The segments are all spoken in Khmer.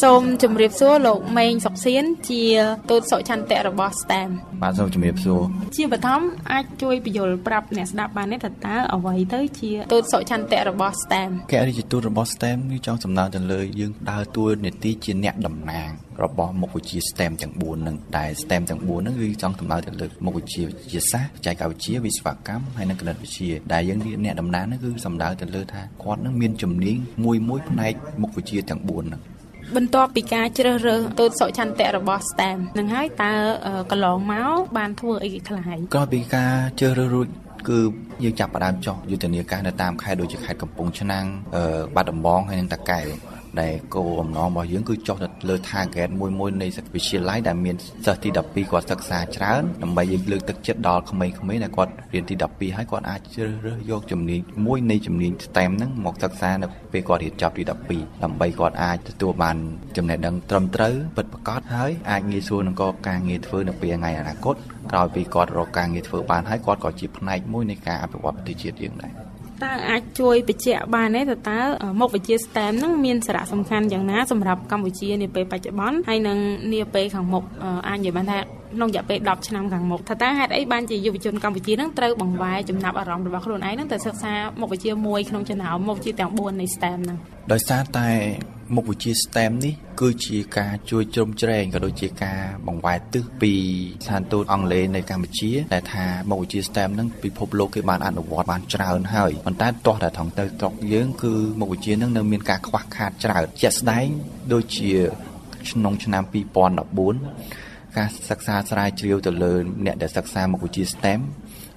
សូមជម្រាបសួរលោកម៉េងសុកសៀនជាទូតសុឆន្ទៈរបស់ STEM បាទសូមជម្រាបសួរជាបឋមអាចជួយបញ្យល់ប្រាប់អ្នកស្ដាប់បានទេថាតើអ្វីទៅជាទូតសុឆន្ទៈរបស់ STEM កិរិយាទូតរបស់ STEM គឺចង់សំដៅទៅលើយើងដើរតួនាទីជាអ្នកតំណាងរបស់មុខវិជ្ជា STEM ទាំង4នឹងដែល STEM ទាំង4នឹងគឺចង់សំដៅទៅលើមុខវិជ្ជាវិទ្យាសាស្ត្របច្ចេកវិទ្យាវិស្វកម្មហើយនិងគណិតវិទ្យាដែលយើងអ្នកតំណាងនឹងគឺសំដៅទៅលើថាគាត់នឹងមានជំនាញមួយមួយផ្នែកមុខវិជ្ជាទាំង4នឹង បន្ទាប់ពីការជ្រើសរើសទូតសុឆន្ទៈរបស់ STEM នឹងហើយតើកន្លងមកបានធ្វើអីខ្លះក្រោយពីការជ្រើសរើសរួចគឺយើងចាប់ផ្ដើមចោះយុទ្ធនាការនៅតាមខេត្តដូចជាខេត្តកំពង់ឆ្នាំងបាត់ដំបងហើយនិងតាកែវ ដែលគោលបំណងរបស់យើងគឺចុះទៅលើ target មួយមួយនៃសាកលវិទ្យាល័យដែលមានសិស្សទី12គាត់សិក្សាច្រើនដើម្បីយើងលើកទឹកចិត្តដល់ក្មេងៗដែលគាត់រៀនទី12ហើយគាត់អាចជ្រើសរើសយកជំនាញមួយនៃជំនាញ STEM ហ្នឹងមកសិក្សានៅពេលគាត់រៀនចប់ទី12ដើម្បីគាត់អាចទទួលបានចំណេះដឹងត្រឹមត្រូវពិតប្រាកដហើយអាចងាយស្រួលនឹងកការងារធ្វើនៅពេលថ្ងៃអនាគតក្រោយពីគាត់រកការងារធ្វើបានហើយគាត់ក៏ជាផ្នែកមួយនៃការអភិវឌ្ឍប្រទេសជាតិយើងដែរ តើអាចជួយបញ្ជាក់បានទេតើមុខវិជ្ជា STEM ហ្នឹងមានសារៈសំខាន់យ៉ាងណាសម្រាប់កម្ពុជានាពេលបច្ចុប្បន្នហើយនឹងនាពេលខាងមុខអាចនិយាយបានថា ក្នុងរយៈពេល10ឆ្នាំខាងមុខថាតើហេតុអីបានជាយុវជនកម្ពុជានឹងត្រូវបង្វែរចំណាប់អារម្មណ៍របស់ខ្លួនឯងនឹងទៅសិក្សាមុខវិជ្ជាមួយក្នុងចំណោមមុខវិជ្ជាទាំង4នៃ STEM ហ្នឹងដោយសារតែមុខវិជ្ជា STEM នេះគឺជាការជួយជ្រោមជ្រែងក៏ដូចជាការបង្វែរទិសពីស្ថានទូតអង់គ្លេសនៅកម្ពុជាដែលថាមុខវិជ្ជា STEM ហ្នឹងពិភពលោកគេបានអនុវត្តបានច្រើនហើយប៉ុន្តែទាស់តែថងទៅស្រុកយើងគឺមុខវិជ្ជាហ្នឹងនៅមានការខ្វះខាតច្រើនជាក់ស្ដែងដូចជាក្នុងឆ្នាំ2014 ការសិក្សាស្រាវជ្រាវទៅលើអ្នកដែលសិក្សាមុខវិជ្ជា STEM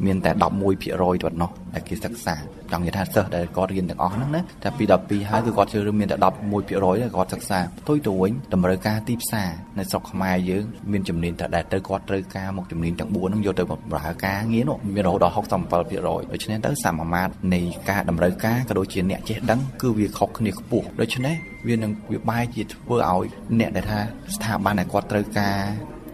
មានតែ11%ប៉ុណ្ណោះដែលគេសិក្សាចង់និយាយថាសិស្សដែលគាត់រៀនទាំងអស់ហ្នឹងណាតែពី12ហើយគឺគាត់ជ្រើសរើសមានតែ11%ដែលគាត់សិក្សាផ្ទុយទៅវិញតម្រូវការទីផ្សារនៅស្រុកខ្មែរយើងមានជំនាញតែដែលទៅគាត់ត្រូវការមកជំនាញទាំង4ហ្នឹងយកទៅបម្រើការងារនោះមានរហូតដល់67%ដូច្នេះទៅសមាមាត្រនៃការតម្រូវការក៏ដូចជាអ្នកចេះដឹងគឺវាខុសគ្នាខ្ពស់ដូច្នេះវានឹងវាបែរជាធ្វើឲ្យអ្នកដែលថាស្ថាប័នដែលគាត់ត្រូវការ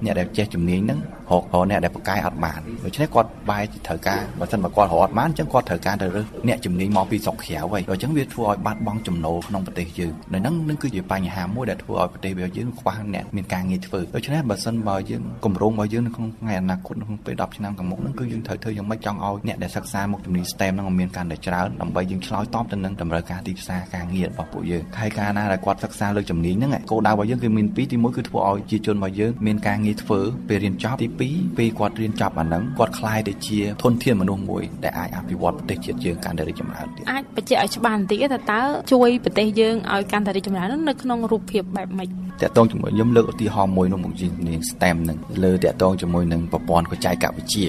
អ្នកដែលចេះជំនាញហ្នឹង រករកអ្នកដែលប្រកែអត់បានដូច្នេះគាត់បែរជាត្រូវការបើមិនបើគាត់រកអត់បានអញ្ចឹងគាត់ត្រូវការទៅរើសអ្នកជំនាញមកពីស្រុកក្រៅហើយអញ្ចឹងវាធ្វើឲ្យបាត់បង់ចំណូលក្នុងប្រទេសយើងនៅហ្នឹងនឹងគឺជាបញ្ហាមួយដែលធ្វើឲ្យប្រទេសយើងខ្វះអ្នកមានការងារធ្វើដូច្នេះបើមិនបើយើងគម្រោងរបស់យើងនៅក្នុងថ្ងៃអនាគតក្នុងពេល10ឆ្នាំខាងមុខហ្នឹងគឺយើងត្រូវធ្វើយ៉ាងម៉េចចង់ឲ្យអ្នកដែលសិក្សាមុខជំនាញ STEM ហ្នឹងមានកាន់តែច្រើនដើម្បីយើងឆ្លើយតបទៅនឹងតម្រូវការទីផ្សារការងាររបស់ពួកយើងហើយការណាដែលគាត់សិក្សាលើជំនាញហ្នឹងគោលដៅរបស់យើងគឺមានពីរទី1គឺធ្វើឲ្យជាជនរបស់យើងមានការងារធ្វើពេលរៀនចប់ទី2ពេលគាត់រៀនចប់អាហ្នឹងគាត់ខ្លាយទៅជាធនធានមនុស្សមួយដែលអាចអភិវឌ្ឍប្រទេសជាតិយើងកាន់តែរីកចម្រើនទៀតអាចបញ្ជាក់ឲ្យច្បាស់បន្តិចថាតើជួយប្រទេសយើងឲ្យកាន់តែរីកចម្រើននៅក្នុងរូបភាពបែបម៉េចតកតងជាមួយខ្ញុំលើកឧទាហរណ៍មួយនោះមកជានាង STEM ហ្នឹងលើតកតងជាមួយនឹងប្រព័ន្ធបច្ចេកវិទ្យា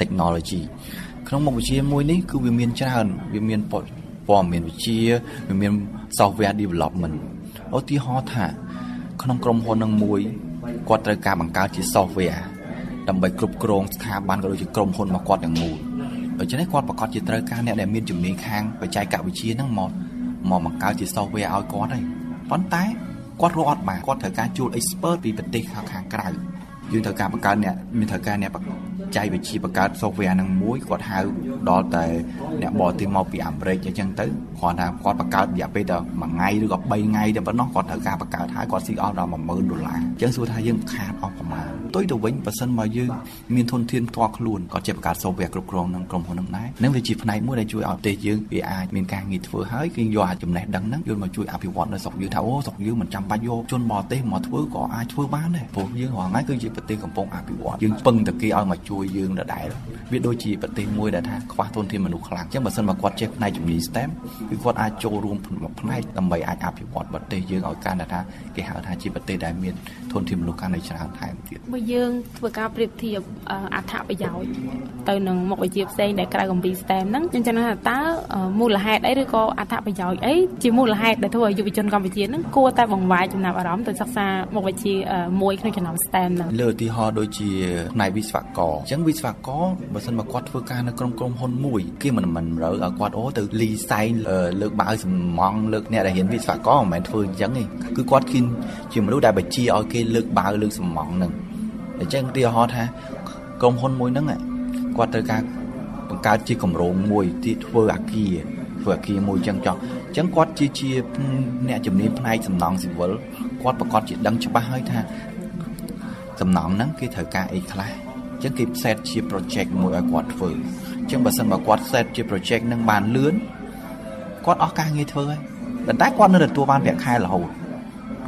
technology ក្នុងមុខវិជ្ជាមួយនេះគឺវាមានច្រើនវាមានព័ត៌មានវិទ្យាវាមាន software development ឧទាហរណ៍ថា ក្នុងក្រុមហ៊ុននឹងមួយគាត់ត្រូវការបង្កើតជា software ដើម្បីគ្រប់គ្រងស្ថាប័នក៏ដូចជាក្រុមហ៊ុនរបស់គាត់ទាំងមូលដូច្នេះគាត់ប្រកាសជាត្រូវការអ្នកដែលមានជំនាញខាងបច្ចេកវិទ្យាហ្នឹងមកមកបង្កើតជា software ឲ្យគាត់ហើយប៉ុន្តែគាត់រកអត់បានគាត់ត្រូវការជួល expert ពីប្រទេសខាងក្រៅយើងត្រូវការបង្កើតអ្នកមានត្រូវការអ្នក ចៃវិជាបង្កើត software ហ្នឹងមួយគាត់ហៅដល់តែអ្នកបរទេសមកពីអាមេរិកអញ្ចឹងទៅគាត់ថាគាត់បង្កើតរយៈពេលតែ1ថ្ងៃឬក៏3ថ្ងៃតែប៉ុណ្ណោះគាត់ត្រូវការបង្កើតហើយគាត់ស៊ីអស់ដល់10000ដុល្លារអញ្ចឹងសួរថាយើងខាតអស់ប្រមាណទុយទៅវិញបើសិនមកយើងមានធនធានផ្ទាល់ខ្លួនគាត់ចេះបង្កើត software គ្រប់គ្រងនឹងក្រុមហ៊ុនហ្នឹងដែរនឹងវាជាផ្នែកមួយដែលជួយឲ្យប្រទេសយើងវាអាចមានការងារធ្វើហើយគេយកអាចចំណេះដឹងហ្នឹងយកមកជួយអភិវឌ្ឍនៅស្រុកយើងថាអូស្រុកយើងមិនចាំបាច់យកជនបរទេសមកធ្វើក៏អាចធ្វើបានដែរព្រោះយើងរាល់ថ្ងៃគឺជាប្រទេសកំពុងអភិវឌ្ឍយើងពឹងតែគេឲ្យមកជួយយើងដដែលវាដូចជាប្រទេសមួយដែលថាខ្វះធនធានមនុស្សខ្លាំងអញ្ចឹងបើសិនមកគាត់ចេះផ្នែកជំនាញ STEM គឺគាត់អាចចូលរួមផ្នែកដើម្បីអាចអភិវឌ្ឍប្រទេសយើងឲ្យកាន់តែថាគេហៅថាជាប្រទេសដែលមានធនធានមនុស្សកាន់តែច្រើនថែមទៀតបើយើងធ្វើការប្រៀបធៀបអត្ថប្រយោជន៍ទៅនឹងមុខវិជ្ជាផ្សេងដែលក្រៅកម្ពី STEM ហ្នឹងខ្ញុំចង់ថាតើមូលហេតុអីឬក៏អត្ថប្រយោជន៍អីជាមូលហេតុដែលធ្វើឲ្យយុវជនកម្ពុជាហ្នឹងគួរតែបង្វែរចំណាប់អារម្មណ៍ទៅសិក្សាមុខវិជ្ជាមួយក្នុងចំណោម STEM ហ្នឹងលើឧទាហរណ៍ដូចជាផ្នែកវិស្វករអញ្ចឹងវិស្វករបើសិនមកគាត់ធ្វើការនៅក្នុងក្រុមហ៊ុនមួយគេមិនមិនរើឲ្យគាត់អូទៅលីសែងលើកបាវសំងលើកអ្នកដែលរៀនវិស្វករមិនមែនធ្វើអញ្ចឹងទេគឺគាត់គិនជាមនុស្សដែលបញ្ជាឲ្យគេលើកបាវលើកសំងហ្នឹងអញ្ចឹងឧទាហរណ៍ថាក្រុមហ៊ុនមួយហ្នឹងគាត់ត្រូវការបង្កើតជាគម្រោងមួយទីធ្វើអាគារធ្វើអាគារមួយចឹងចោះអញ្ចឹងគាត់ជាជាអ្នកជំនាញផ្នែកសំណង់ស៊ីវិលគាត់ប្រកាសជាដឹងច្បាស់ហើយថាសំណង់ហ្នឹងគេត្រូវការអីខ្លះអញ្ចឹងគេ set ជា project មួយឲ្យគាត់ធ្វើអញ្ចឹងបើសិនបើគាត់ set ជា project ហ្នឹងបានលឿនគាត់អស់ការងារធ្វើហើយប៉ុន្តែគាត់នៅទទួលបានប្រាក់ខែរហូត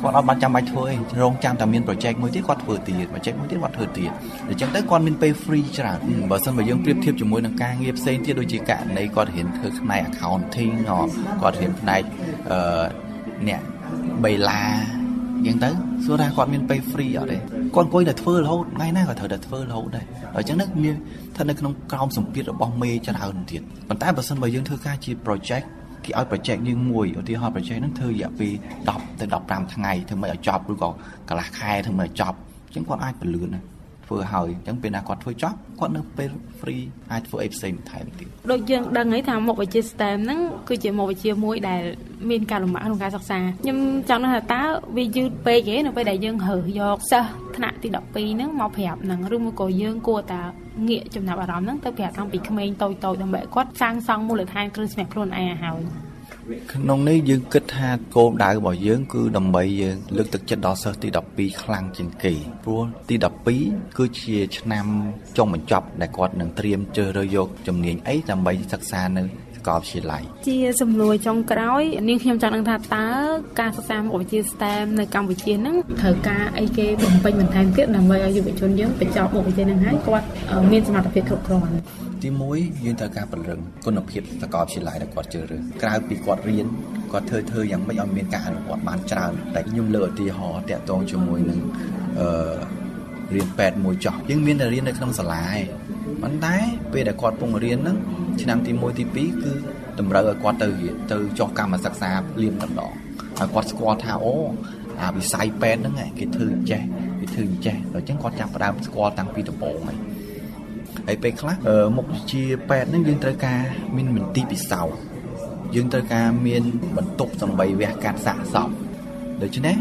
គាត់អត់បានចាំបាច់ធ្វើទេរងចាំតែមាន project មួយទៀតគាត់ធ្វើទៀត project មួយទៀតគាត់ធ្វើទៀតអញ្ចឹងទៅគាត់មានពេល free ច្រើនបើសិនបើយើងប្រៀបធៀបជាមួយនឹងការងារផ្សេងទៀតដូចជាករណីគាត់រៀនធ្វើផ្នែក accounting គាត់រៀនផ្នែកអឺអ្នកបៃឡាអញ្ចឹងទៅសួរថាគាត់មានពេល free អត់ទេ គាត់អង្គុយតែធ្វើរហូតថ្ងៃណាក៏ត្រូវតែធ្វើរហូតដែរអញ្ចឹងនឹងមានថានៅក្នុងក្រោមសម្ពាធរបស់មេច្រើនទៀតប៉ុន្តែបើសិនបើយើងធ្វើការជា project គេឲ្យ project យើងមួយឧទាហរណ៍ project ហ្នឹងធ្វើរយៈពេល10ទៅ15ថ្ងៃធ្វើមិនឲ្យចប់ឬក៏កន្លះខែធ្វើមិនឲ្យចប់អញ្ចឹងគាត់អាចពលឿនណា ធ្វើហើយអញ្ចឹងពេលណាគាត់ធ្វើចប់គាត់នៅពេល free អាចធ្វើអីផ្សេងបន្ថែមទៀតដូចយើងដឹងហើយថាមុខវិជ្ជា STEM ហ្នឹងគឺជាមុខវិជ្ជាមួយដែលមានការលំបាកក្នុងការសិក្សាខ្ញុំចង់ដឹងថាតើវាយឺតពេកទេនៅពេលដែលយើងរើសយកសិស្សថ្នាក់ទី12ហ្នឹងមកប្រាប់ហ្នឹងឬមួយក៏យើងគួរតែងាកចំណាប់អារម្មណ៍ហ្នឹងទៅប្រាប់តាំងពីក្មេងតូចៗដើម្បីគាត់សាងសង់មូលដ្ឋានគ្រឹះស្នាក់ខ្លួនឯងឲ្យហើយ ក្នុងនេះយើងគិតថាគោលដៅរបស់យើងគឺដើម្បីយើងលើកទឹកចិត្តដល់សិស្សទី12ខ្លាំងជាងគេព្រោះទី12គឺជាឆ្នាំចុងបញ្ចប់ដែលគាត់នឹងត្រៀមជ្រើសរើសយកជំនាញអីដើម្បីសិក្សានៅ កលវិទ្យាល័យជាសំណួរចុងក្រោយនាងខ្ញុំចង់ដឹងថាតើការសិក្សាមុខវិជ្ជា STEM នៅកម្ពុជាហ្នឹងត្រូវការអីគេបំពេញបន្ថែមទៀតដើម្បីឲ្យយុវជនយើងបញ្ចប់មុខវិជ្ជាហ្នឹងហើយគាត់មានសមត្ថភាពគ្រប់គ្រាន់ទី1យើងត្រូវការពង្រឹងគុណភាពសាកលវិទ្យាល័យដែលគាត់ជ្រើសរើសក្រៅពីគាត់រៀនគាត់ធ្វើធ្វើយ៉ាងម៉េចឲ្យមានការអនុវត្តបានច្រើនតែខ្ញុំលើកឧទាហរណ៍តាក់ទងជាមួយនឹងអឺរៀនពេទ្យមួយចោះយើងមានតែរៀននៅក្នុងសាលាឯងប៉ុន្តែពេលដែលគាត់ពងរៀនហ្នឹង ឆ្នាំទី1ទី2គឺតម្រូវឲ្យគាត់ទៅទៅចុះកម្មសិក្សាលៀមតម្ដងហើយគាត់ស្គាល់ថាអូអាវិស័យពេទ្យហ្នឹងគេធ្វើអញ្ចេះគេធ្វើអញ្ចេះដល់អញ្ចឹងគាត់ចាប់ផ្ដើមស្គាល់តាំងពីដំបូងហើយហើយពេលខ្លះមុខជាពេទ្យហ្នឹងយើងត្រូវការមានមន្ទីរពិសោធន៍យើងត្រូវការមានបន្ទប់សម្បីវះកាត់សាកសពដូច្នេះ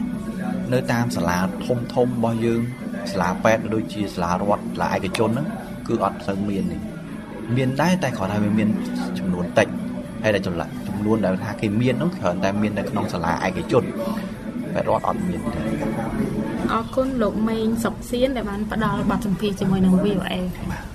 នៅតាមសាលាធំធំរបស់យើងសាលាពេទ្យដូចជាសាលារដ្ឋសាលាឯកជនហ្នឹងគឺអត់សូវមានទេ មានដែរតែគ្រាន់តែវាមានចំនួនតិចហើយតែចម្លាក់ចំនួនដែលថាគេមាននោះគ្រាន់តែមាននៅក្នុងសាលាឯកជនតែរដ្ឋអត់មានទេអរគុណលោកមេងសុកសៀនដែលបានផ្ដល់បទសម្ភាសន៍ជាមួយនឹង VOA បាទ